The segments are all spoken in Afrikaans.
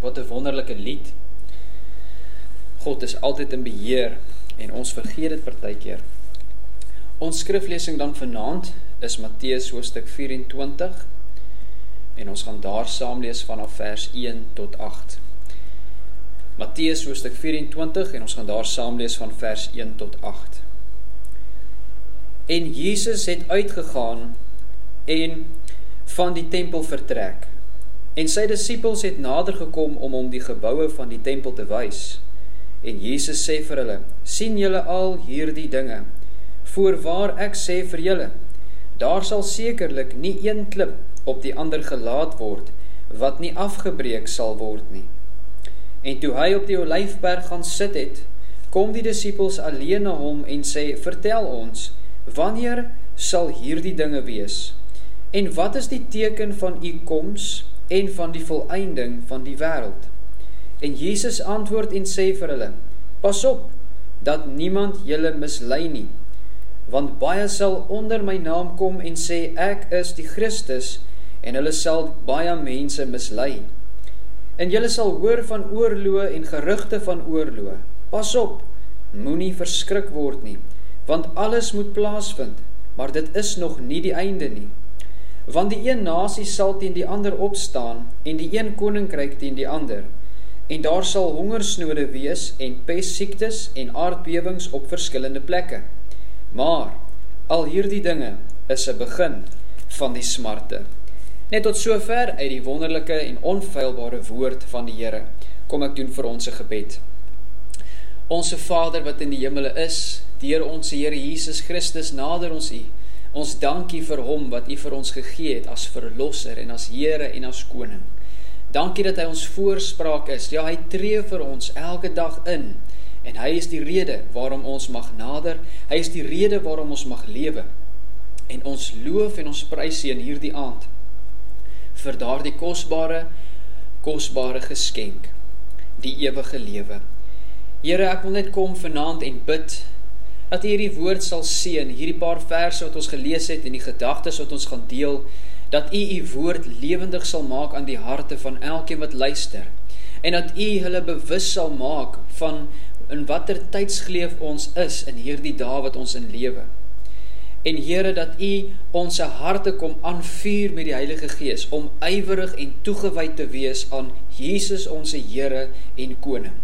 Wat 'n wonderlike lied. God is altyd in beheer en ons vergeet dit partykeer. Ons skriflesing dan vanaand is Matteus hoofstuk 24 en ons gaan daar saam lees vanaf vers 1 tot 8. Matteus hoofstuk 24 en ons gaan daar saam lees van vers 1 tot 8. En Jesus het uitgegaan en van die tempel vertrek. En sy disippels het nader gekom om hom die geboue van die tempel te wys. En Jesus sê vir hulle: "Sien julle al hierdie dinge? Voorwaar ek sê vir julle, daar sal sekerlik nie een klip op die ander gelaat word wat nie afgebreek sal word nie." En toe hy op die olyfberg gaan sit het, kom die disippels alleen na hom en sê: "Vertel ons, wanneer sal hierdie dinge wees? En wat is die teken van u koms en van die volëinding van die wêreld. En Jesus antwoord en sê vir hulle: Pas op dat niemand julle mislei nie, want baie sal onder my naam kom en sê ek is die Christus en hulle sal baie mense mislei. En julle sal hoor van oorloë en gerugte van oorloë. Pas op, moenie verskrik word nie, want alles moet plaasvind, maar dit is nog nie die einde nie want die een nasie sal teen die ander opstaan en die een koninkryk teen die ander. En daar sal hongersnode wees en pestsiektes en aardbewings op verskillende plekke. Maar al hierdie dinge is 'n begin van die smarte. Net tot sover uit die wonderlike en onfeilbare woord van die Here kom ek doen vir ons 'n gebed. Onse Vader wat in die hemele is deur ons Here Jesus Christus nader ons U Ons dankie vir hom wat U vir ons gegee het as verlosser en as Here en as koning. Dankie dat hy ons voorspraak is. Ja, hy tree vir ons elke dag in en hy is die rede waarom ons mag nader. Hy is die rede waarom ons mag lewe. En ons loof en ons prys U in hierdie aand vir daardie kosbare kosbare geskenk, die ewige lewe. Here, ek wil net kom vanaand en bid dat U hierdie woord sal seën, hierdie paar verse wat ons gelees het en die gedagtes wat ons gaan deel, dat U U woord lewendig sal maak aan die harte van elkeen wat luister en dat U hulle bewus sal maak van in watter tydsgleef ons is in hierdie dae wat ons in lewe. En Here dat U ons harte kom aanvuur met die Heilige Gees om ywerig en toegewy te wees aan Jesus ons Here en koning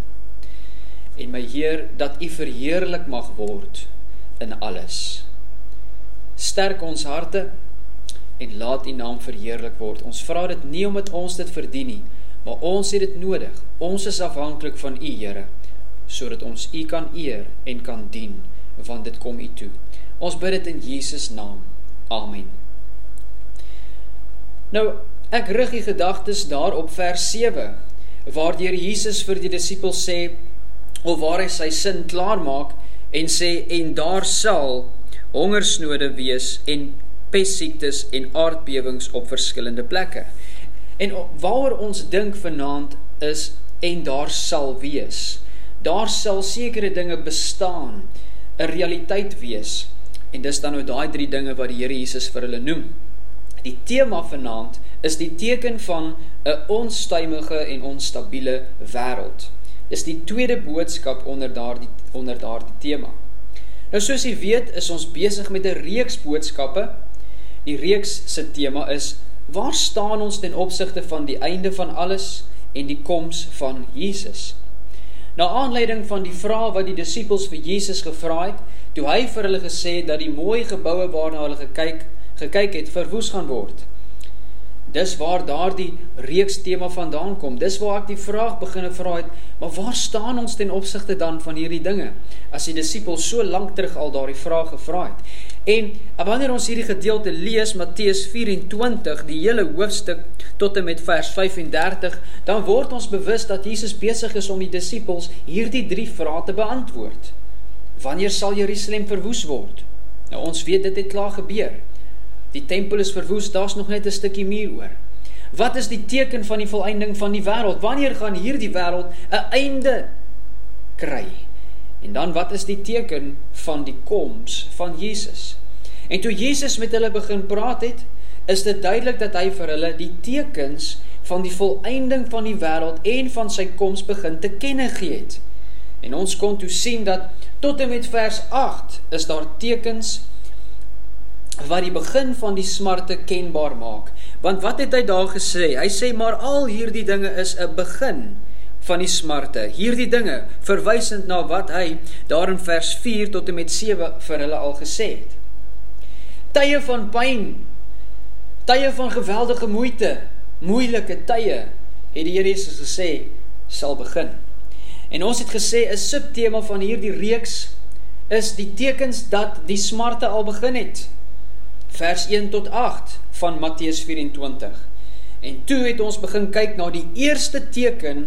en my Heer dat U verheerlik mag word in alles. Sterk ons harte en laat U naam verheerlik word. Ons vra dit nie omdat ons dit verdien nie, maar ons het dit nodig. Ons is afhanklik van U, Here, sodat ons U kan eer en kan dien, want dit kom U toe. Ons bid dit in Jesus naam. Amen. Nou, ek rig die gedagtes daar op vers 7 waar deur Jesus vir die disippels sê of waar hy sy sin klaar maak en sê en daar sal hongersnode wees en pestsiektes en aardbewings op verskillende plekke. En waaroor ons dink vanaand is en daar sal wees. Daar sal sekere dinge bestaan, 'n realiteit wees. En dis dan nou daai drie dinge wat die Here Jesus vir hulle noem. Die tema vanaand is die teken van 'n onstuimige en onstabiele wêreld is die tweede boodskap onder daardie onder daardie tema. Nou soos jy weet, is ons besig met 'n reeks boodskappe. Die reeks se tema is: Waar staan ons ten opsigte van die einde van alles en die koms van Jesus? Na aanleiding van die vraag wat die disippels vir Jesus gevra het, toe hy vir hulle gesê het dat die mooi geboue waarna hulle gekyk gekyk het verwoes gaan word, Dis waar daardie reeks tema vandaan kom. Dis waar ek die vraag begine vra het, maar waar staan ons ten opsigte dan van hierdie dinge? As die disippels so lank terug al daardie vraag gevra het. En wanneer ons hierdie gedeelte lees Matteus 24, die hele hoofstuk tot en met vers 35, dan word ons bewus dat Jesus besig is om die disippels hierdie drie vrae te beantwoord. Wanneer sal Jerusalem verwoes word? Nou ons weet dit het klaar gebeur. Die tempel is verwoes, daar's nog net 'n stukkie muur oor. Wat is die teken van die volëinding van die wêreld? Wanneer gaan hierdie wêreld 'n einde kry? En dan wat is die teken van die koms van Jesus? En toe Jesus met hulle begin praat het, is dit duidelik dat hy vir hulle die tekens van die volëinding van die wêreld en van sy koms begin te kenne gee het. En ons kon toe sien dat tot en met vers 8 is daar tekens wat die begin van die smarte kenbaar maak. Want wat het hy daar gesê? Hy sê maar al hierdie dinge is 'n begin van die smarte. Hierdie dinge verwysend na wat hy daar in vers 4 tot en met 7 vir hulle al gesê het. Tye van pyn, tye van geweldige moeite, moeilike tye, het die Here Jesus gesê sal begin. En ons het gesê 'n subtema van hierdie reeks is die tekens dat die smarte al begin het. Vers 1 tot 8 van Matteus 24. En toe het ons begin kyk na die eerste teken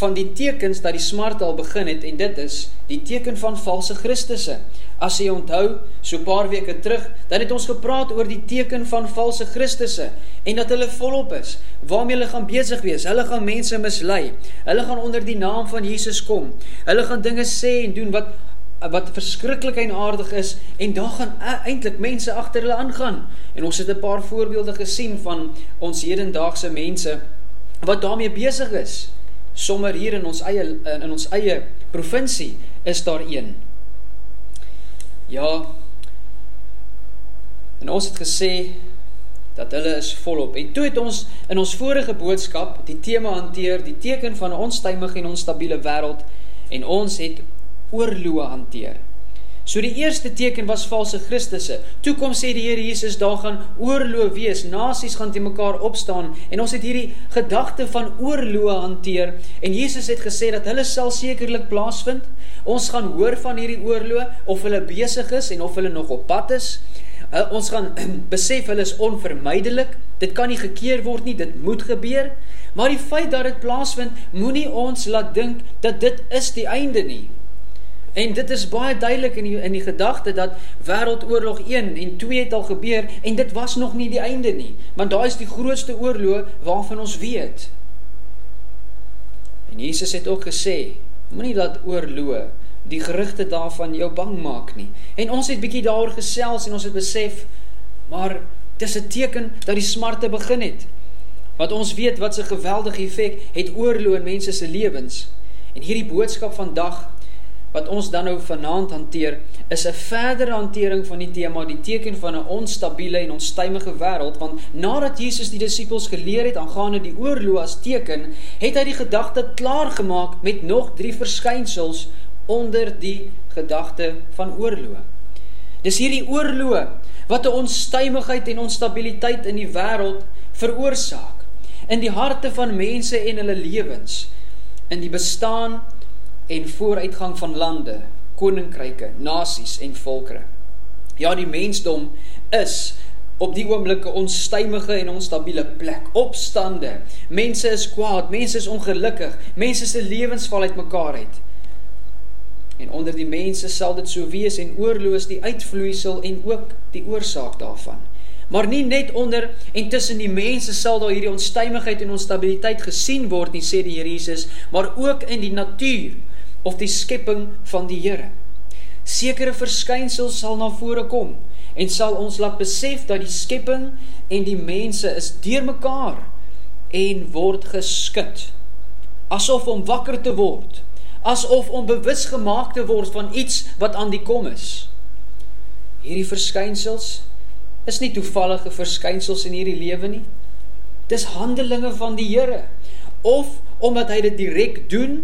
van die tekens dat die smart al begin het en dit is die teken van valse Christusse. As jy onthou, so 'n paar weke terug, dan het ons gepraat oor die teken van valse Christusse en dat hulle volop is. Waarmee hulle gaan besig wees? Hulle gaan mense mislei. Hulle gaan onder die naam van Jesus kom. Hulle gaan dinge sê en doen wat wat verskriklik en aardig is en daar gaan e-, eintlik mense agter hulle aangaan. En ons het 'n paar voorbeelde gesien van ons hedendaagse mense wat daarmee besig is sommer hier in ons eie in ons eie provinsie is daar een. Ja. En ons het gesê dat hulle is volop. En toe het ons in ons vorige boodskap die tema hanteer, die teken van 'n onstuimige en onstabiele wêreld en ons het oorloë hanteer. So die eerste teken was valse Christusse. Toe kom sê die Here Jesus daar gaan oorlog wees, nasies gaan te mekaar opstaan en ons het hierdie gedagte van oorlog hanteer en Jesus het gesê dat hulle sal sekerlik plaasvind. Ons gaan hoor van hierdie oorlog of hulle besig is en of hulle nog op pad is. Uh, ons gaan besef hulle is onvermydelik. Dit kan nie gekeer word nie, dit moet gebeur. Maar die feit dat dit plaasvind, moenie ons laat dink dat dit is die einde nie. En dit is baie duidelik in die in die gedagte dat Wêreldoorlog 1 en 2 het al gebeur en dit was nog nie die einde nie, want daai is die grootste oorlog waarvan ons weet. En Jesus het ook gesê, moenie laat oorlog die gerugte daarvan jou bang maak nie. En ons het bietjie daaroor gesels en ons het besef maar dis 'n teken dat die smarte begin het. Wat ons weet wat 'n geweldige effek het oorlog in mense se lewens. En hierdie boodskap vandag wat ons dan nou vanaand hanteer, is 'n verdere hantering van die tema die teken van 'n onstabiele en onstuimige wêreld, want nadat Jesus die disippels geleer het aangaande die oorlog as teken, het hy die gedagte klaar gemaak met nog 3 verskynsels onder die gedagte van oorlog. Dis hierdie oorlog wat 'n onstuimigheid en onstabiliteit in die wêreld veroorsaak in die harte van mense en hulle lewens in die bestaan en vooruitgang van lande, koninkryke, nasies en volkere. Ja, die mensdom is op die oomblikke onstuimige en onstabiele plek, opstande. Mense is kwaad, mense is ongelukkig, mense se lewens val uitmekaar uit. En onder die mense sal dit so wees en oorloos die uitvloeisel en ook die oorsaak daarvan. Maar nie net onder en tussen die mense sal daar hierdie onstuimigheid en onstabiliteit gesien word nie, sê die Here Jesus, maar ook in die natuur of die skepping van die Here. Sekere verskynsels sal na vore kom en sal ons laat besef dat die skepping en die mense is deurmekaar en word geskit asof om wakker te word, asof om bewus gemaak te word van iets wat aan die kom is. Hierdie verskynsels is nie toevallige verskynsels in hierdie lewe nie. Dis handelinge van die Here of omdat hy dit direk doen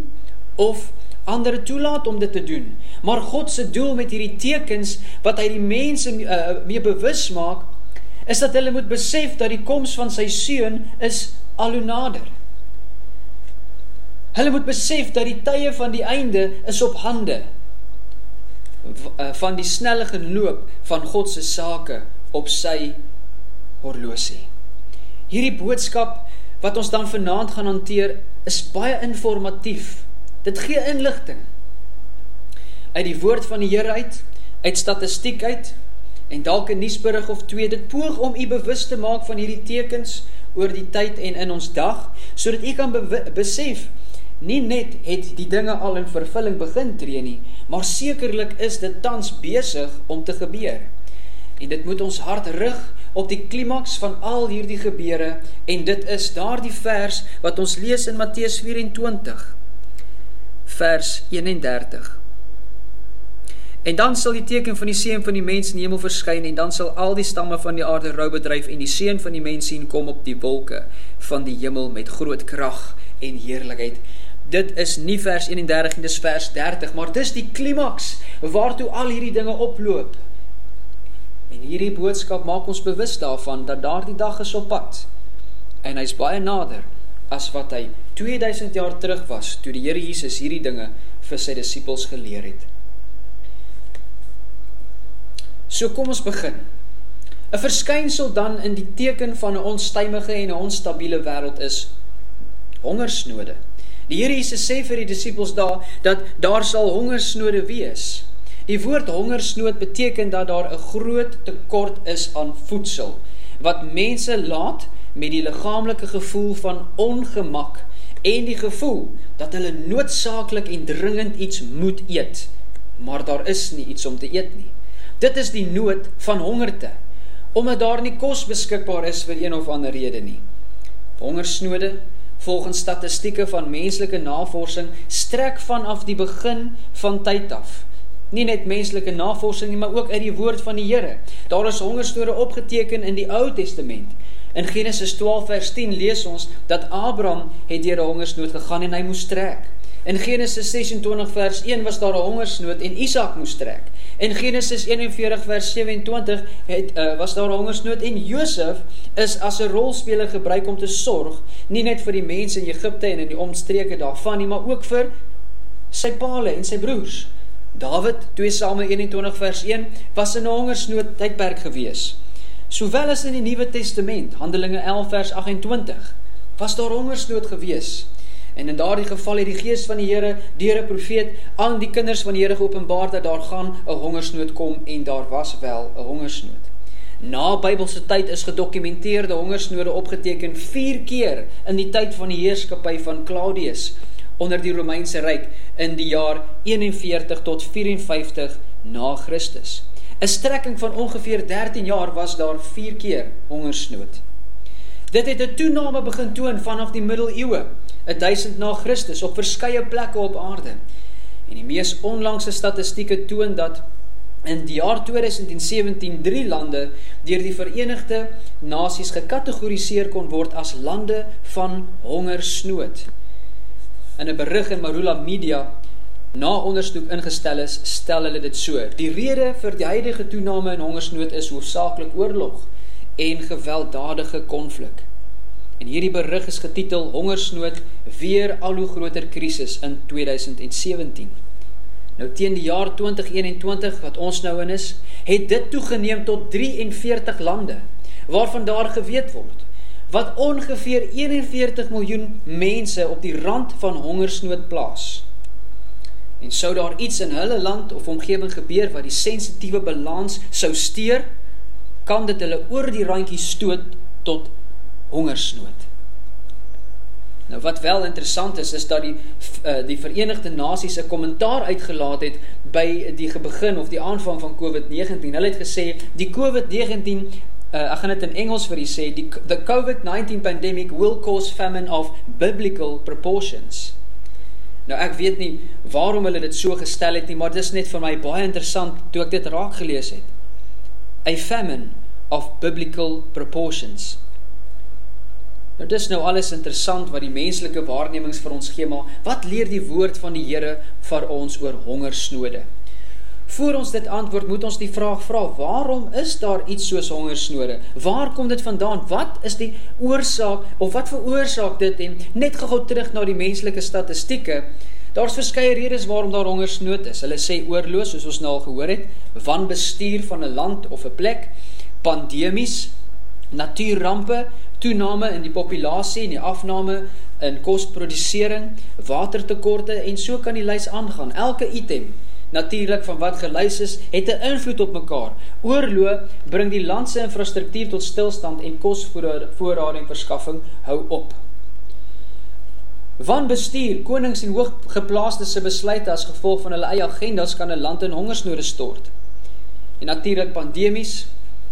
of ander toelaat om dit te doen. Maar God se doel met hierdie tekens wat hy die mense uh, mee bewus maak, is dat hulle moet besef dat die koms van sy seun is al hoe nader. Hulle moet besef dat die tye van die einde is op hande uh, van die snelle geloop van God se sake op sy horlosie. Hierdie boodskap wat ons dan vanaand gaan hanteer is baie informatief Dit gee inligting uit die woord van die Here uit, uit statistiek uit en dalk 'n nuusberig of twee. Dit poog om u bewus te maak van hierdie tekens oor die tyd en in ons dag sodat u kan besef nie net het die dinge al in vervulling begin tree nie, maar sekerlik is dit tans besig om te gebeur. En dit moet ons hart rig op die klimaks van al hierdie gebeure en dit is daardie vers wat ons lees in Matteus 24 vers 31. En dan sal die teken van die seun van die mens in die hemel verskyn en dan sal al die stamme van die aarde rou bedryf en die seun van die mens sien kom op die wolke van die hemel met groot krag en heerlikheid. Dit is nie vers 31 en dis vers 30, maar dis die klimaks waartoe al hierdie dinge oploop. En hierdie boodskap maak ons bewus daarvan dat daardie dag is op pad. En hy's baie nader as wat hy 2000 jaar terug was toe die Here Jesus hierdie dinge vir sy disippels geleer het. So kom ons begin. 'n Verskynsel dan in die teken van 'n onstuimige en 'n onstabiele wêreld is hongersnode. Die Here Jesus sê vir die disippels daar dat daar sal hongersnode wees. Die woord hongersnood beteken dat daar 'n groot tekort is aan voedsel wat mense laat met die liggaamlike gevoel van ongemak en die gevoel dat hulle noodsaaklik en dringend iets moet eet, maar daar is nie iets om te eet nie. Dit is die nood van hongerte, omdat daar nie kos beskikbaar is vir een of ander rede nie. Hongersnode, volgens statistieke van menslike navorsing, strek vanaf die begin van tyd af nie net menslike navorsing nie, maar ook uit die woord van die Here. Daar is hongersnode opgeteken in die Ou Testament. In Genesis 12 vers 10 lees ons dat Abraham het deur 'n hongersnood gegaan en hy moes trek. In Genesis 26 vers 1 was daar 'n hongersnood en Isak moes trek. In Genesis 41 vers 27 het uh, was daar 'n hongersnood en Josef is as 'n rolspeler gebruik om te sorg nie net vir die mense in Egipte en in die omstreke daarvan nie, maar ook vir sy paale en sy broers. Dawid 2 Samuel 21 vers 1 was in 'n hongersnood tydperk gewees. Sowel as in die Nuwe Testament, Handelinge 11 vers 28, was daar hongersnood gewees. En in daardie geval het die Gees van die Here deur 'n profeet aan die kinders van die Here geopenbaar dat daar gaan 'n hongersnood kom en daar was wel 'n hongersnood. Na Bybelse tyd is gedokumenteerde hongersnode opgeteken 4 keer in die tyd van die heerskappy van Claudius onder die Romeinse ryk in die jaar 41 tot 54 na Christus. 'n Strekking van ongeveer 13 jaar was daar 4 keer hongersnood. Dit het 'n toename begin toon vanaf die middeleeue, 1000 na Christus op verskeie plekke op aarde. En die mees onlangse statistieke toon dat in die jaar 2017 drie lande deur die Verenigde Nasies gekategoriseer kon word as lande van hongersnood in 'n berig in Marula Media na ondersoek ingestel is, stel hulle dit so: Die rede vir die huidige toename in hongersnood is hoofsaaklik oorlog en gewelddadige konflik. En hierdie berig is getitel Hongersnood weer al hoe groter krisis in 2017. Nou teen die jaar 2021 wat ons nou in is, het dit toegeneem tot 43 lande waarvan daar geweet word wat ongeveer 41 miljoen mense op die rand van hongersnood plaas. En sou daar iets in hulle land of omgewing gebeur wat die sensitiewe balans sou steur, kan dit hulle oor die randjie stoot tot hongersnood. Nou wat wel interessant is is dat die uh, die Verenigde Nasies 'n kommentaar uitgelaat het by die begin of die aanvang van COVID-19. Hulle het gesê die COVID-19 uh, ek gaan dit in Engels vir u sê die the COVID-19 pandemic will cause famine of biblical proportions. Nou ek weet nie waarom hulle dit so gestel het nie, maar dit is net vir my baie interessant toe ek dit raak gelees het. A famine of biblical proportions. Nou dis nou alles interessant wat die menslike waarnemings vir ons gee, maar wat leer die woord van die Here vir ons oor hongersnode? Voor ons dit antwoord, moet ons die vraag vra: Waarom is daar iets soos hongersnode? Waar kom dit vandaan? Wat is die oorsaak of wat veroorsaak dit? En net gou-gou terug na die menslike statistieke. Daar's verskeie redes waarom daar hongersnood is. Hulle sê oorlog, soos ons nou al gehoor het, wanbestuur van 'n land of 'n plek, pandemies, natuurrampe, toename in die populasie en die afname in kosprodusering, watertekorte en so kan die lys aangaan. Elke item natuurlik van wat gelys is, het 'n invloed op mekaar. Oorlog bring die land se infrastruktuur tot stilstand en kosvoorrading verskaffing hou op. Wanbestuur, konings en hooggeplaastes se besluite as gevolg van hulle eie agendas kan 'n land in hongersnood stort. En natuurlik pandemies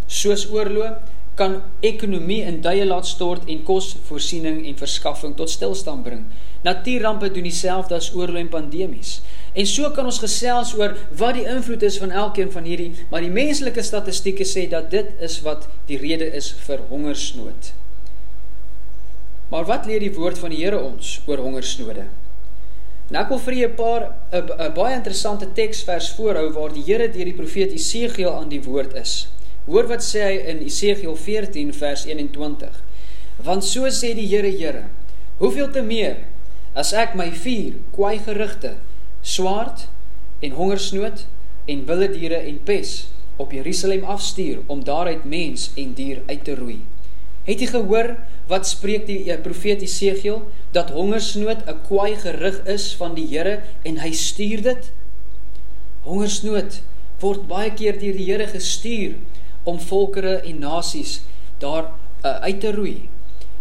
soos oorlog kan ekonomie in duie laat stort en kosvoorsiening en verskaffing tot stilstand bring. Natuurrampe doen dieselfde as oorlog en pandemies. En so kan ons gesels oor wat die invloed is van elkeen van hierdie, maar die menslike statistieke sê dat dit is wat die rede is vir hongersnood. Maar wat leer die woord van die Here ons oor hongersnode? Nou ek wil vir julle 'n paar 'n baie interessante teksvers voorhou waar die Here deur die profeet Jesegiel aan die woord is. Hoor wat sê hy in Jesegiel 14 vers 21. Want so sê die Here Here: Hoeveel te meer as ek my vuur, kwaai gerigte swaard en hongersnood en wilde diere en pes op Jerusalem afstuur om daaruit mens en dier uit te roei. Het jy gehoor wat spreek die eh, profeet Jesegiel dat hongersnood 'n kwaai gerig is van die Here en hy stuur dit? Hongersnood word baie keer deur die Here gestuur om volkere en nasies daar uh, uit te roei.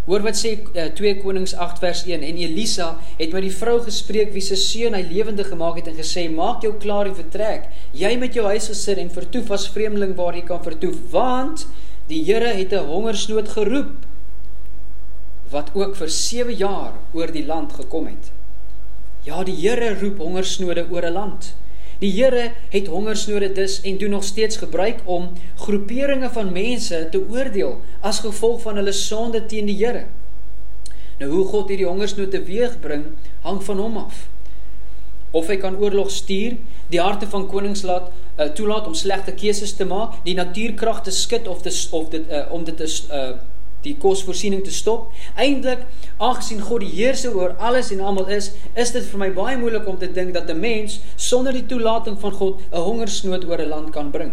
Hoor wat sê uh, eh, 2 Konings 8 vers 1 en Elisa het met die vrou gespreek wie se seun hy lewende gemaak het en gesê maak jou klaar en vertrek jy met jou huisgesin en vertoef as vreemdeling waar jy kan vertoef want die Here het 'n hongersnood geroep wat ook vir 7 jaar oor die land gekom het. Ja, die Here roep hongersnode oor 'n land. Die Here het hongersnode dus en doen nog steeds gebruik om groeperinge van mense te oordeel as gevolg van hulle sonde teen die Here. Nou hoe God hierdie hongersnood teweegbring, hang van hom af. Of hy kan oorlog stuur, die harte van konings laat uh, toelaat om slegte keuses te maak, die natuurkragte skud of te, of dit uh, om dit te uh, die kosvoorsiening te stop. Eindelik, aangesien God die heerser oor alles en almal is, is dit vir my baie moeilik om te dink dat 'n mens sonder die toelating van God 'n hongersnood oor 'n land kan bring.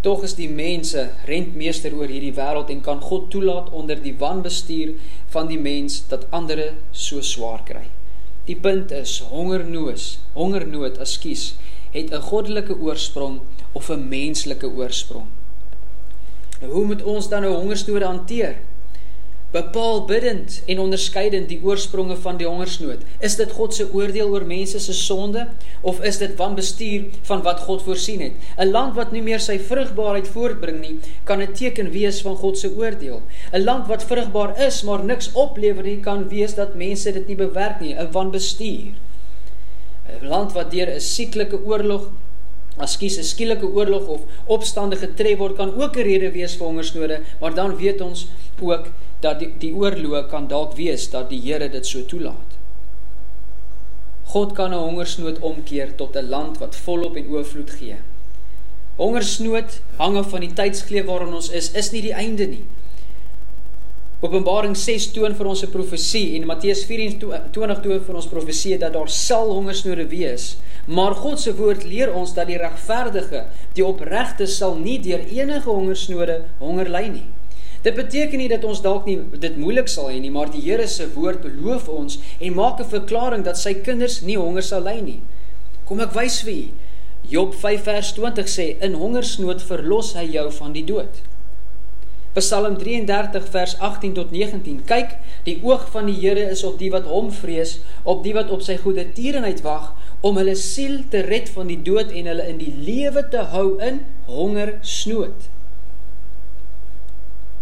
Tog is die mense rentmeester oor hierdie wêreld en kan God toelaat onder die wanbestuur van die mens dat ander so swaar kry. Die punt is hongernoos, hongernood, ekskuus, het 'n goddelike oorsprong of 'n menslike oorsprong. Nou hoe moet ons dan nou hongersnood hanteer? Bepaal bidend en onderskeidend die oorspronge van die hongersnood. Is dit God se oordeel oor mense se sonde of is dit wanbestuur van wat God voorsien het? 'n Land wat nie meer sy vrugbaarheid voortbring nie, kan 'n teken wees van God se oordeel. 'n Land wat vrugbaar is, maar niks oplewer nie, kan wees dat mense dit nie bewerk nie, 'n wanbestuur. 'n Land wat deur 'n sieklike oorlog as skies 'n skielike oorlog of opstande getref word kan ook 'n rede wees vir hongersnode, maar dan weet ons ook dat die die oorlog kan dalk wees dat die Here dit so toelaat. God kan 'n hongersnood omkeer tot 'n land wat volop en oorvloed gee. Hongersnood hang af van die tydsgleef waarin ons is, is nie die einde nie. Openbaring 6 toon vir ons 'n profesie en Matteus 24 toon vir ons profesie dat daar sal hongersnode wees. Maar God se woord leer ons dat die regverdige, die opregte sal nie deur enige hongersnode honger ly nie. Dit beteken nie dat ons dalk nie dit moeilik sal hê nie, maar die Here se woord beloof ons en maak 'n verklaring dat sy kinders nie honger sal ly nie. Kom ek wys vir u. Job 5 vers 20 sê in hongersnood verlos hy jou van die dood. Psalm 33 vers 18 tot 19. Kyk, die oog van die Here is op die wat hom vrees, op die wat op sy goeie tierenheid wag, om hulle siel te red van die dood en hulle in die lewe te hou in honger snood.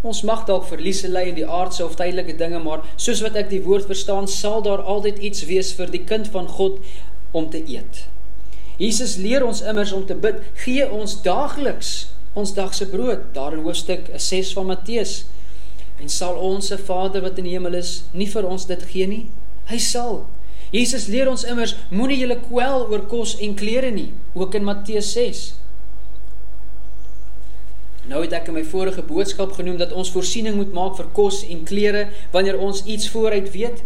Ons mag dalk verliese ly in die aardse of tydelike dinge, maar soos wat ek die woord verstaan, sal daar altyd iets wees vir die kind van God om te eet. Jesus leer ons immers om te bid: "Gee ons daagliks ons dagse brood." Daar in hoofstuk 6 van Matteus. En sal ons se Vader wat in die hemel is, nie vir ons dit gee nie? Hy sal. Jesus leer ons immers moenie julle kwel oor kos en klere nie, ook in Matteus 6. Nou het ek in my vorige boodskap genoem dat ons voorsiening moet maak vir kos en klere wanneer ons iets vooruit weet.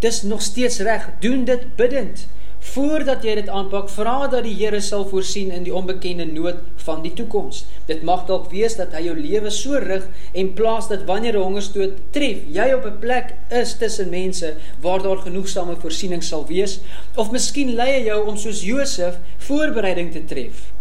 Dis nog steeds reg. Doen dit bidtend. Voordat jy dit aanpak, vra dat die Here sal voorsien in die onbekende nood van die toekoms. Dit mag dalk wees dat hy jou lewe so rig en plaas dat wanneer 'n hongersnood tref, jy op 'n plek is tussen mense waar daar genoegsame voorsiening sal wees, of miskien lei hy jou om soos Josef voorbereiding te tref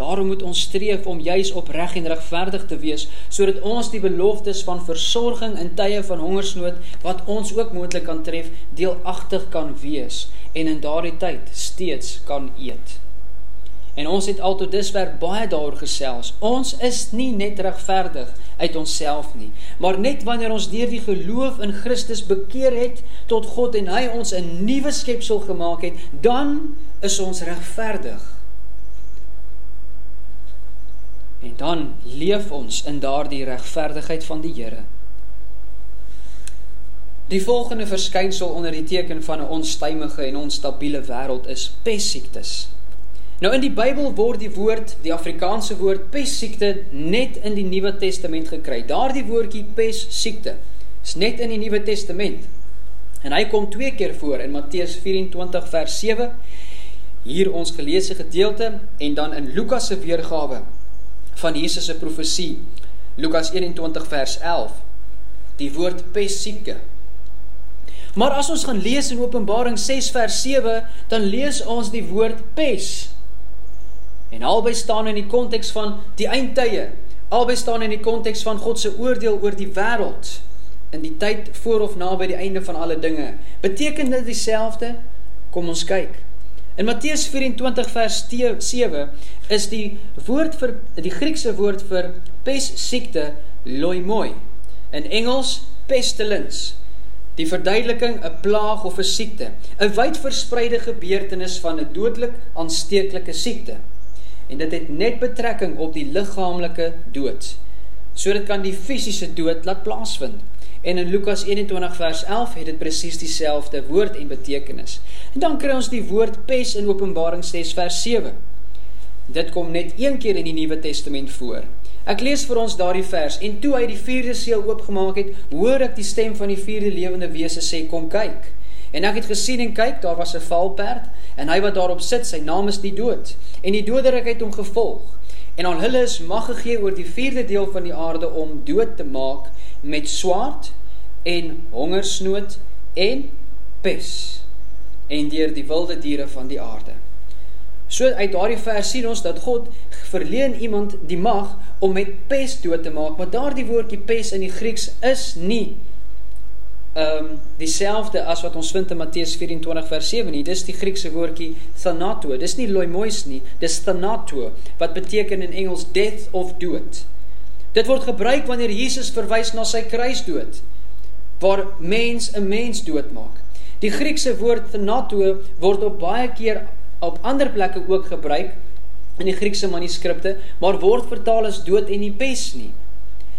Daarom moet ons streef om juis opreg en regverdig te wees sodat ons die beloftes van versorging in tye van hongersnood wat ons ook moontlik kan tref, deelagtig kan wees en in daardie tyd steeds kan eet. En ons het al tot dusver baie daaroor gesels. Ons is nie net regverdig uit onsself nie, maar net wanneer ons deur die geloof in Christus bekeer het tot God en hy ons 'n nuwe skepsel gemaak het, dan is ons regverdig. En dan leef ons in daardie regverdigheid van die Here. Die volgende verskynsel onder die teken van 'n onstuimige en onstabiele wêreld is pessiektes. Nou in die Bybel word die woord, die Afrikaanse woord pessiekte net in die Nuwe Testament gekry. Daardie woordjie pessiekte is net in die Nuwe Testament. En hy kom twee keer voor in Matteus 24 vers 7, hier ons geleesde gedeelte en dan in Lukas se weergawe van Jesus se profesie, Lukas 21 vers 11. Die woord pessieke Maar as ons gaan lees in Openbaring 6 vers 7, dan lees ons die woord pes. En albei staan in die konteks van die eindtye. Albei staan in die konteks van God se oordeel oor die wêreld in die tyd voor of na by die einde van alle dinge. Beteken dit dieselfde? Kom ons kyk. In Matteus 24 vers 7 is die woord vir die Griekse woord vir pes siekte loimoi. In Engels pestilence. Die verduideliking 'n plaag of 'n siekte, 'n wyd verspreide gebeurtenis van 'n dodelik aansteeklike siekte en dit het net betrekking op die liggaamlike dood. So dit kan die fisiese dood laat plaasvind. En in Lukas 21 vers 11 het dit presies dieselfde woord en betekenis. En dan kry ons die woord pes in Openbaring 6 vers 7. Dit kom net een keer in die Nuwe Testament voor. Ek lees vir ons daardie vers en toe hy die vierde seël oopgemaak het, hoor ek die stem van die vierde lewende wese sê kom kyk. En ek het gesien en kyk, daar was 'n valperd en hy wat daarop sit, sy naam is die dood. En die doderyk het hom gevolg. En aan hulle is mag gegee oor die vierde deel van die aarde om dood te maak met swaard en hongersnood en pes en deur die wilde diere van die aarde. So uit daardie vers sien ons dat God verleen iemand die mag om met pes dood te maak, maar daardie woordjie pes in die Grieks is nie ehm um, dieselfde as wat ons vind in Matteus 24 vers 7 nie. Dis die Griekse woordjie thanato. Dis nie loimois nie, dis thanato wat beteken in Engels death of dood. Dit word gebruik wanneer Jesus verwys na sy kruisdood waar mens 'n mens doodmaak. Die Griekse woord thanato word op baie keer op ander plekke ook gebruik in die Griekse manuskripte, maar word vertaal as dood en nie pes nie.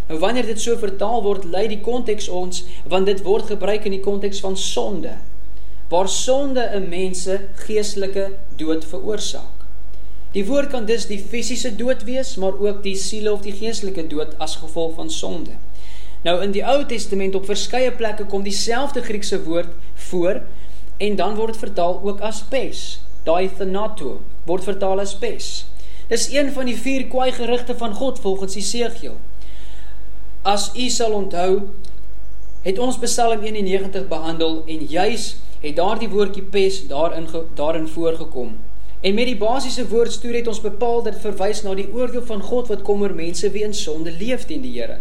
Nou wanneer dit so vertaal word, lei die konteks ons want dit word gebruik in die konteks van sonde. Waar sonde 'n mens se geestelike dood veroorsaak. Die woord kan dus die fisiese dood wees, maar ook die siele of die geestelike dood as gevolg van sonde. Nou in die Ou Testament op verskeie plekke kom dieselfde Griekse woord voor en dan word dit vertaal ook as pes. Daai thanato word vertaal as pes. Dis een van die vier kwaai gerigte van God volgens Jesegiel. As u sal onthou, het ons Psalm 91 behandel en juis het daardie woordjie pes daarin daarin voorgekom. En met die basiese woordstoer het ons bepaal dat verwys na die oordeel van God wat kom oor mense wie in sonde leef teen die Here.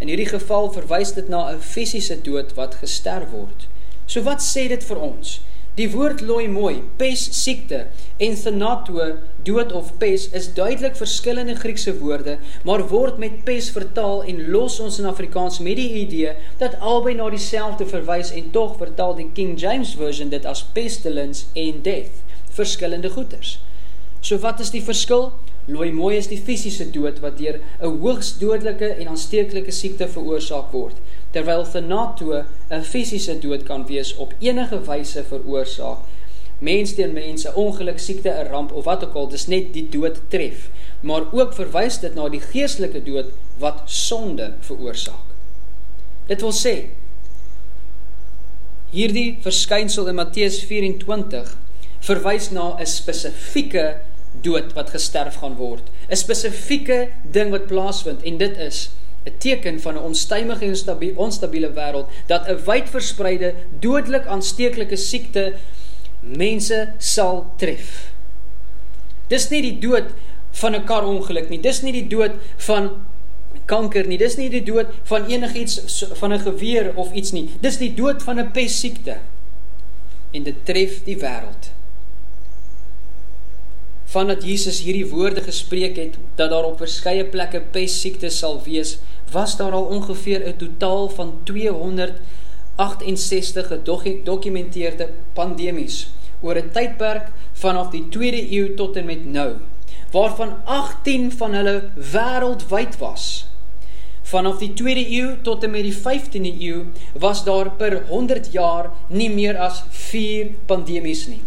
In hierdie geval verwys dit na 'n fisiese dood wat gesterf word. So wat sê dit vir ons? Die woord looi mooi, pes siekte en thanato dood of pes is duidelik verskillende Griekse woorde, maar word met pes vertaal en los ons in Afrikaans met die idee dat albei na dieselfde verwys en tog vertaal die King James version dit as pestilence en death, verskillende goeters. So wat is die verskil? Looi mooi is die fisiese dood wat deur 'n hoogs dodelike en aansteeklike siekte veroorsaak word terwyl thanato 'n fisiese dood kan wees op enige wyse veroorsaak. Mens teen mense, ongeluk, siekte, 'n ramp of wat ook al, dis net die dood tref, maar ook verwys dit na die geestelike dood wat sonde veroorsaak. Dit wil sê hierdie verskynsel in Matteus 24 verwys na 'n spesifieke dood wat gesterf gaan word, 'n spesifieke ding wat plaasvind en dit is 'n teken van 'n onstuimige en stabiele onstabiele wêreld dat 'n wyd verspreide dodelik aansteeklike siekte mense sal tref. Dis nie die dood van 'n karongeluk nie. Dis nie die dood van kanker nie. Dis nie die dood van enigiets van 'n geweer of iets nie. Dis die dood van 'n pessiekte. En dit tref die wêreld. Vandat Jesus hierdie woorde gespreek het dat daar op verskeie plekke pestsiektes sal wees, was daar al ongeveer 'n totaal van 268 gedokumenteerde pandemies oor 'n tydperk vanaf die 2de eeu tot en met nou, waarvan 18 van hulle wêreldwyd was. Vanaf die 2de eeu tot en met die 15de eeu was daar per 100 jaar nie meer as 4 pandemies nie.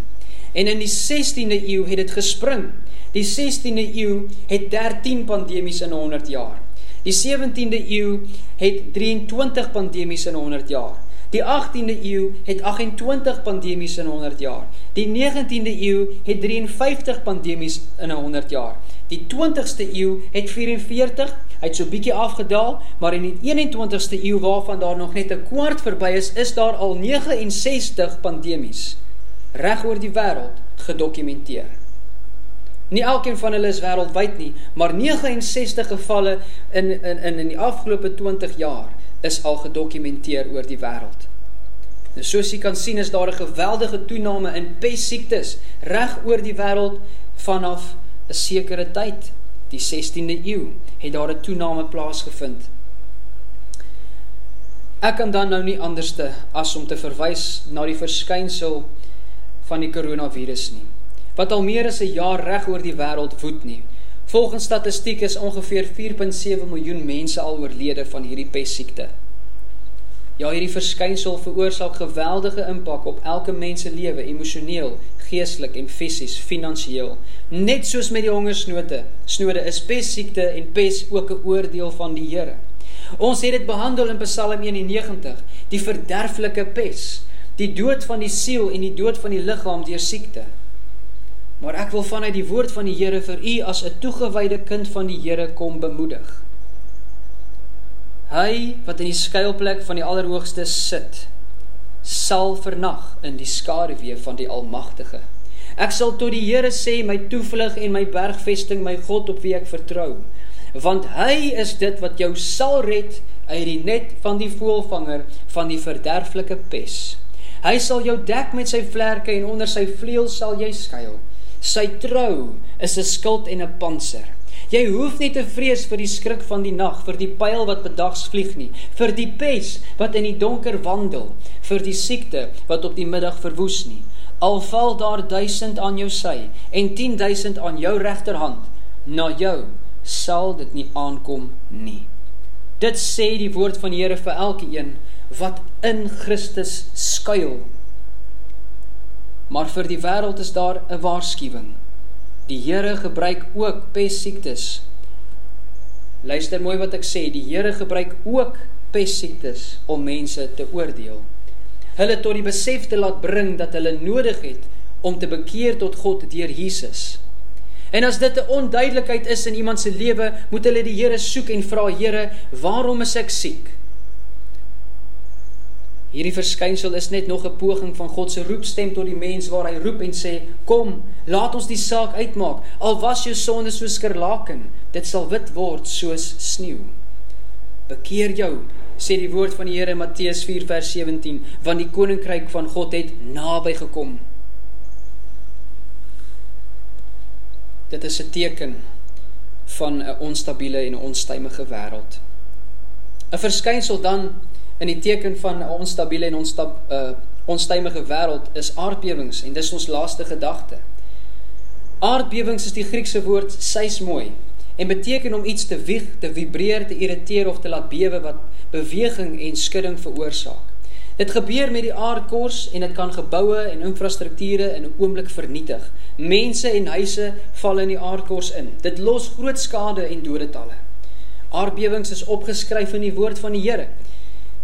En in die 16de eeu het dit gespring. Die 16de eeu het 13 pandemies in 100 jaar. Die 17de eeu het 23 pandemies in 100 jaar. Die 18de eeu het 28 pandemies in 100 jaar. Die 19de eeu het 53 pandemies in 100 jaar. Die 20ste eeu het 44, hy het so bietjie afgedaal, maar in die 21ste eeu waarvan daar nog net 'n kwart verby is, is daar al 69 pandemies reg oor die wêreld gedokumenteer. Nie elkeen van hulle is wêreldwyd nie, maar 69 gevalle in in in in die afgelope 20 jaar is al gedokumenteer oor die wêreld. Nou soos jy kan sien is daar 'n geweldige toename in pestsiektes reg oor die wêreld vanaf 'n sekere tyd, die 16de eeu, het daar 'n toename plaasgevind. Ek kan dan nou nie anderste as om te verwys na die verskynsel van die koronavirus nie, wat al meer as 'n jaar reg oor die wêreld woed nie. Volgens statistiek is ongeveer 4.7 miljoen mense al oorlede van hierdie pestsiekte. Ja, hierdie verskynsel veroorsaak geweldige impak op elke mens se lewe, emosioneel, geestelik en fisies, finansiëel. Net soos met die hongersnote, snode is pestsiekte en pes ook 'n oordeel van die Here. Ons het dit behandel in Psalm 91, die verderflike pes die dood van die siel en die dood van die liggaam deur siekte. Maar ek wil vanuit die woord van die Here vir u as 'n toegewyde kind van die Here kom bemoedig. Hy wat in die skuilplek van die Allerhoogste sit, sal vernag in die skaduwee van die Almagtige. Ek sal tot die Here sê my toevlug en my bergvesting, my God op wie ek vertrou, want hy is dit wat jou sal red uit die net van die voëlvanger van die verderflike pes. Hy sal jou dek met sy vlerke en onder sy vleuels sal jy skuil. Sy trou is 'n skild en 'n panser. Jy hoef nie te vrees vir die skrik van die nag, vir die pyl wat bedags vlieg nie, vir die pes wat in die donker wandel, vir die siekte wat op die middag verwoes nie. Al val daar 1000 aan jou sy en 10000 aan jou regterhand, na jou sal dit nie aankom nie. Dit sê die woord van die Here vir elke een wat in Christus skuil. Maar vir die wêreld is daar 'n waarskuwing. Die Here gebruik ook pestsiektes. Luister mooi wat ek sê, die Here gebruik ook pestsiektes om mense te oordeel. Hulle tot die besef te laat bring dat hulle nodig het om te bekeer tot God deur Jesus. En as dit 'n onduidelikheid is in iemand se lewe, moet hulle die Here soek en vra Here, waarom is ek siek? Hierdie verskynsel is net nog 'n poging van God se roepstem tot die mens waar hy roep en sê: "Kom, laat ons die saak uitmaak. Al was jou sonde soos skarlaken, dit sal wit word soos sneeu." Bekeer jou, sê die woord van die Here in Matteus 4 vers 17, want die koninkryk van God het naby gekom. Dit is 'n teken van 'n onstabiele en onstuimige wêreld. 'n Verskynsel dan in die teken van 'n onstabiele en onstab uh onstuimige wêreld is aardbewings en dis ons laaste gedagte. Aardbewings is die Griekse woord seismoi en beteken om iets te wieg, te vibreer, te irriteer of te laat bewe wat beweging en skudding veroorsaak. Dit gebeur met die aardkors en dit kan geboue en infrastrukture in 'n oomblik vernietig. Mense en huise val in die aardkors in. Dit los groot skade en dodetalle. Aardbewings is opgeskryf in die woord van die Here.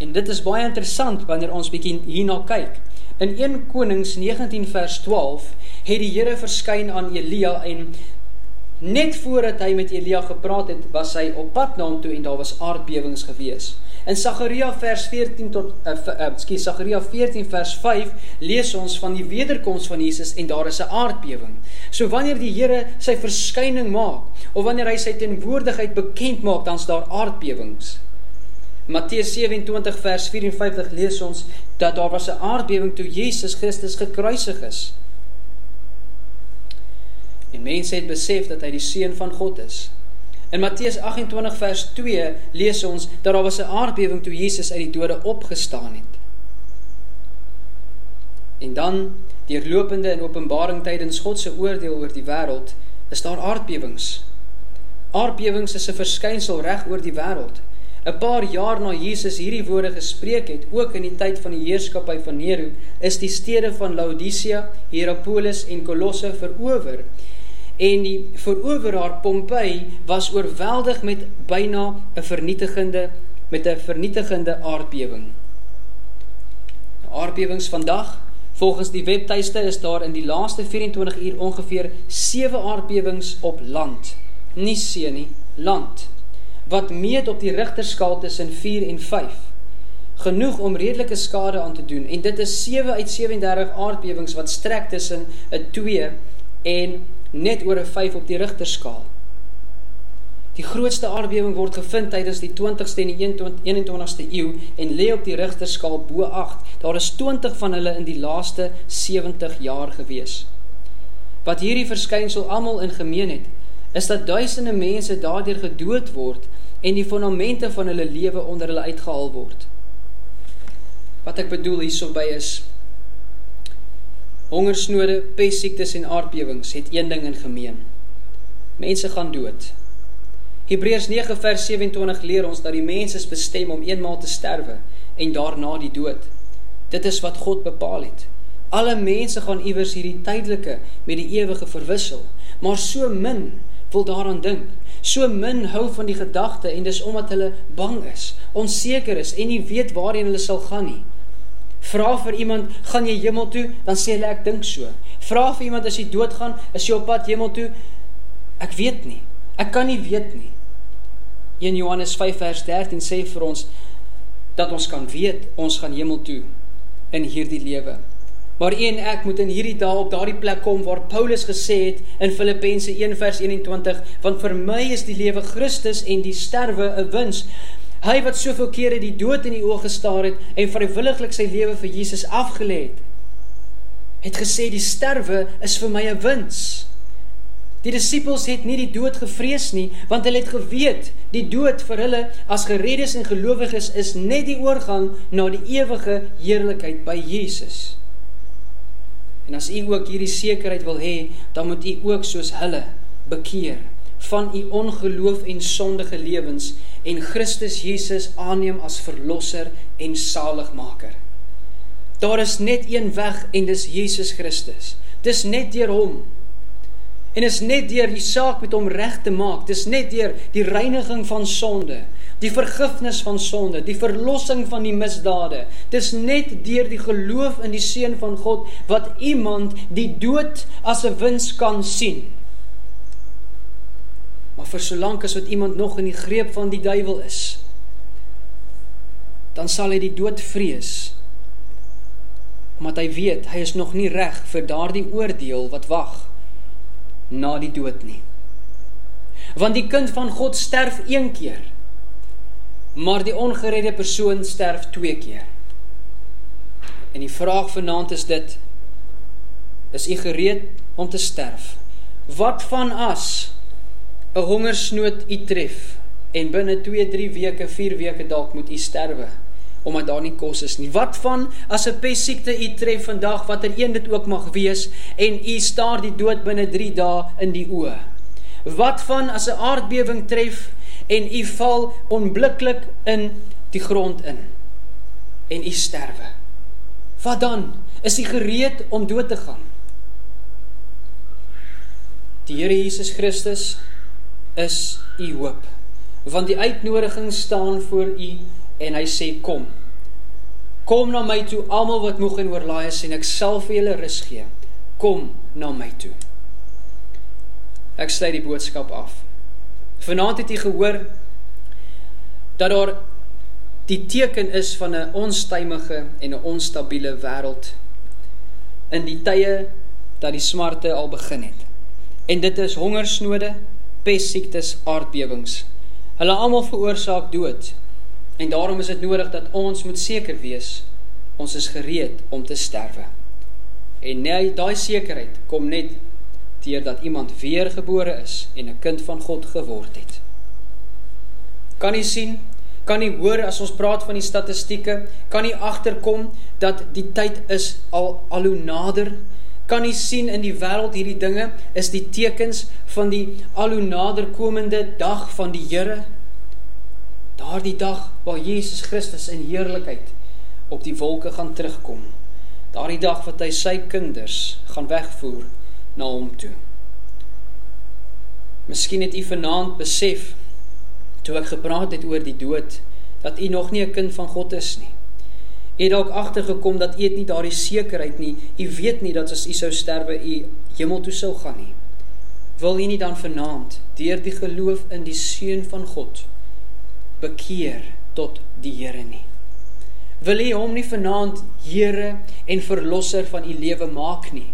En dit is baie interessant wanneer ons bietjie hierna kyk. In 1 Konings 19 vers 12 het die Here verskyn aan Elia en net voordat hy met Elia gepraat het, was hy op pad na hom toe en daar was aardbewings gewees. In Sagaria vers 14 tot uh, uh, skus Sagaria 14 vers 5 lees ons van die wederkoms van Jesus en daar is 'n aardbewing. So wanneer die Here sy verskyning maak of wanneer hy sy teenwoordigheid bekend maak, dan's daar aardbewings. Matteus 27 vers 54 lees ons dat daar was 'n aardbewing toe Jesus Christus gekruisig is. En En mense het besef dat hy die seun van God is. In Matteus 28 vers 2 lees ons dat daar was 'n aardbewing toe Jesus uit die dode opgestaan het. En dan deurlopende in Openbaring tydens God se oordeel oor die wêreld is daar aardbewings. Aardbewings is 'n verskynsel reg oor die wêreld. 'n Paar jaar na Jesus hierdie woorde gespreek het, ook in die tyd van die heerskappy van Nero, is die stede van Laodicea, Hierapolis en Kolosse verower en die veroveraar Pompei was oorweldig met byna 'n vernietigende met 'n vernietigende aardbewing. Aardbewings vandag volgens die webtuiste is daar in die laaste 24 uur ongeveer 7 aardbewings op land. Nie see nie, land. Wat meet op die Richterskaal tussen 4 en 5. Genoeg om redelike skade aan te doen en dit is 7 uit 37 aardbewings wat strek tussen 'n 2 en net oor 'n 5 op die rigterskaal. Die grootste aardbewing word gevind tydens die 20ste en die 21ste eeu en lê op die rigterskaal bo 8. Daar is 20 van hulle in die laaste 70 jaar gewees. Wat hierdie verskynsel almal in gemeen het, is dat duisende mense daardeur gedood word en die fondamente van hulle lewe onder hulle uitgehaal word. Wat ek bedoel hierso by is hongersnode, pestsiektes en aardbewings het een ding in gemeen. Mense gaan dood. Hebreërs 9 vers 27 leer ons dat die mens is bestem om eenmaal te sterwe en daarna die dood. Dit is wat God bepaal het. Alle mense gaan iewers hierdie tydelike met die ewige verwissel, maar so min wil daaraan dink. So min hou van die gedagte en dis omdat hulle bang is, onseker is en nie weet waarheen hulle sal gaan nie. Vra vir iemand, gaan jy hemel toe? Dan sê hulle ek dink so. Vra vir iemand as jy doodgaan, is jy op pad hemel toe? Ek weet nie. Ek kan nie weet nie. 1 Johannes 5 vers 13 sê vir ons dat ons kan weet ons gaan hemel toe in hierdie lewe. Maar een ek moet in hierdie dae op daardie plek kom waar Paulus gesê het in Filippense 1 vers 21, want vir my is die lewe Christus en die sterwe 'n wins. Hy wat soveel kere die dood in die oë gestaar het en vrywilliglik sy lewe vir Jesus afgelê het, het gesê die sterwe is vir my 'n wins. Die disippels het nie die dood gevrees nie, want hulle het geweet die dood vir hulle as gereddes en gelowiges is net die oorgang na die ewige heerlikheid by Jesus. En as u ook hierdie sekerheid wil hê, dan moet u ook soos hulle bekeer van u ongeloof en sondige lewens en Christus Jesus aanneem as verlosser en saligmaker. Daar is net een weg en dis Jesus Christus. Dis net deur hom. En is net deur die saak met hom reg te maak. Dis net deur die reiniging van sonde, die vergifnis van sonde, die verlossing van die misdade. Dis net deur die geloof in die seun van God wat iemand die dood as 'n wins kan sien. Maar vir solank as wat iemand nog in die greep van die duiwel is, dan sal hy die dood vrees. Omdat hy weet hy is nog nie reg vir daardie oordeel wat wag na die dood nie. Want die kind van God sterf een keer, maar die ongeredde persoon sterf twee keer. En die vraag vanaand is dit: Is u gereed om te sterf? Wat van as 'n hongersnood u tref en binne 2, 3 weke, 4 weke dalk moet u sterwe omdat daar nie kos is nie. Wat van as 'n pessiekte u tref vandag watter een dit ook mag wees en u staar die dood binne 3 dae in die oë? Wat van as 'n aardbewing tref en u val onmiddellik in die grond in en u sterwe? Wat dan? Is u gereed om dood te gaan? Die Here Jesus Christus is u hoop. Want die uitnodiging staan voor u en hy sê kom. Kom na my toe almal wat moeg en oorlaai is en ek sal vir julle rus gee. Kom na my toe. Ek sluit die boodskap af. Vanaand het jy gehoor dat daar die teken is van 'n onstuimige en 'n onstabiele wêreld in die tye dat die smarte al begin het. En dit is hongersnode, pestsiektes, aardbewings. Hulle almal veroorsaak dood. En daarom is dit nodig dat ons moet seker wees ons is gereed om te sterwe. En nee, daai sekerheid kom net deurdat iemand weergebore is en 'n kind van God geword het. Kan jy sien? Kan jy hoor as ons praat van die statistieke? Kan jy agterkom dat die tyd is al al hoe nader? Kan jy sien in die wêreld hierdie dinge is die tekens van die al hoe nader komende dag van die Here? Daardie dag waar Jesus Christus in heerlikheid op die wolke gaan terugkom. Daardie dag wat hy sy kinders gaan wegvoer na hom toe. Miskien het u vanaand besef toe ek gepraat het oor die dood dat u nog nie 'n kind van God is nie. U het dalk agtergekom dat u het nie daardie sekerheid nie. U weet nie dat as u sou sterwe u hemel toe sou gaan nie. Wil u nie dan vanaand deur die geloof in die seun van God bekeer tot die Here nie? Wil u hom nie vanaand Here en verlosser van u lewe maak nie?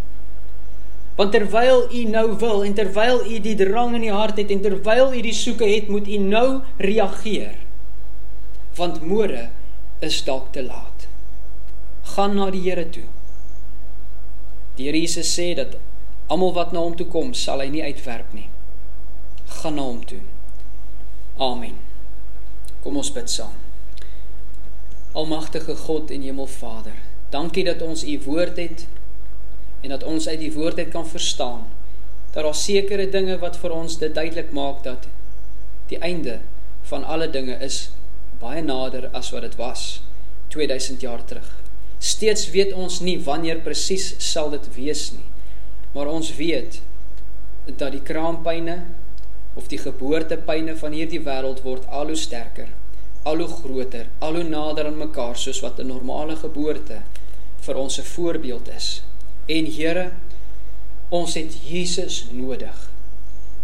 Want terwyl u nou wil en terwyl u die drang in die hart het en terwyl u die soeke het, moet u nou reageer. Want môre is dalk te laat. Gaan na die Here toe. Die Here Jesus sê dat almal wat na hom toe kom, sal hy nie uitwerp nie. Gaan na hom toe. Amen. Kom ons bid saam. Almagtige God en Hemelvader, dankie dat ons u woord het en dat ons uit die woord uit kan verstaan dat daar sekere dinge wat vir ons dit duidelik maak dat die einde van alle dinge is baie nader as wat dit was 2000 jaar terug. Steeds weet ons nie wanneer presies sal dit wees nie. Maar ons weet dat die kraampyne of die geboortepyne van hierdie wêreld word al hoe sterker, al hoe groter, al hoe nader aan mekaar soos wat 'n normale geboorte vir ons 'n voorbeeld is. En Here, ons het Jesus nodig.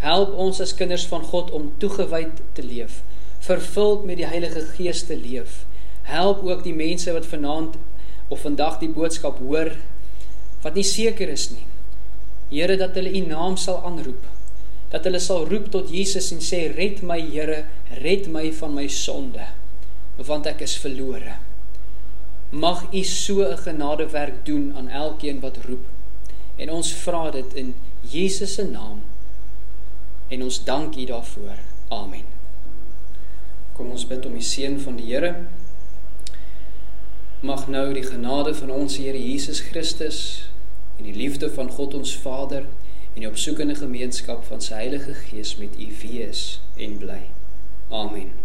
Help ons as kinders van God om toegewyd te leef, vervuld met die Heilige Gees te leef. Help ook die mense wat vanaand of vandag die boodskap hoor wat nie seker is nie. Here dat hulle U naam sal aanroep. Dat hulle sal roep tot Jesus en sê red my Here, red my van my sonde, want ek is verlore. Mag U so 'n genadewerk doen aan elkeen wat roep. En ons vra dit in Jesus se naam. En ons dank U daarvoor. Amen. Kom ons bid om die seën van die Here. Mag nou die genade van ons Here Jesus Christus en die liefde van God ons Vader en die opsoekende gemeenskap van sy Heilige Gees met u wees en bly. Amen.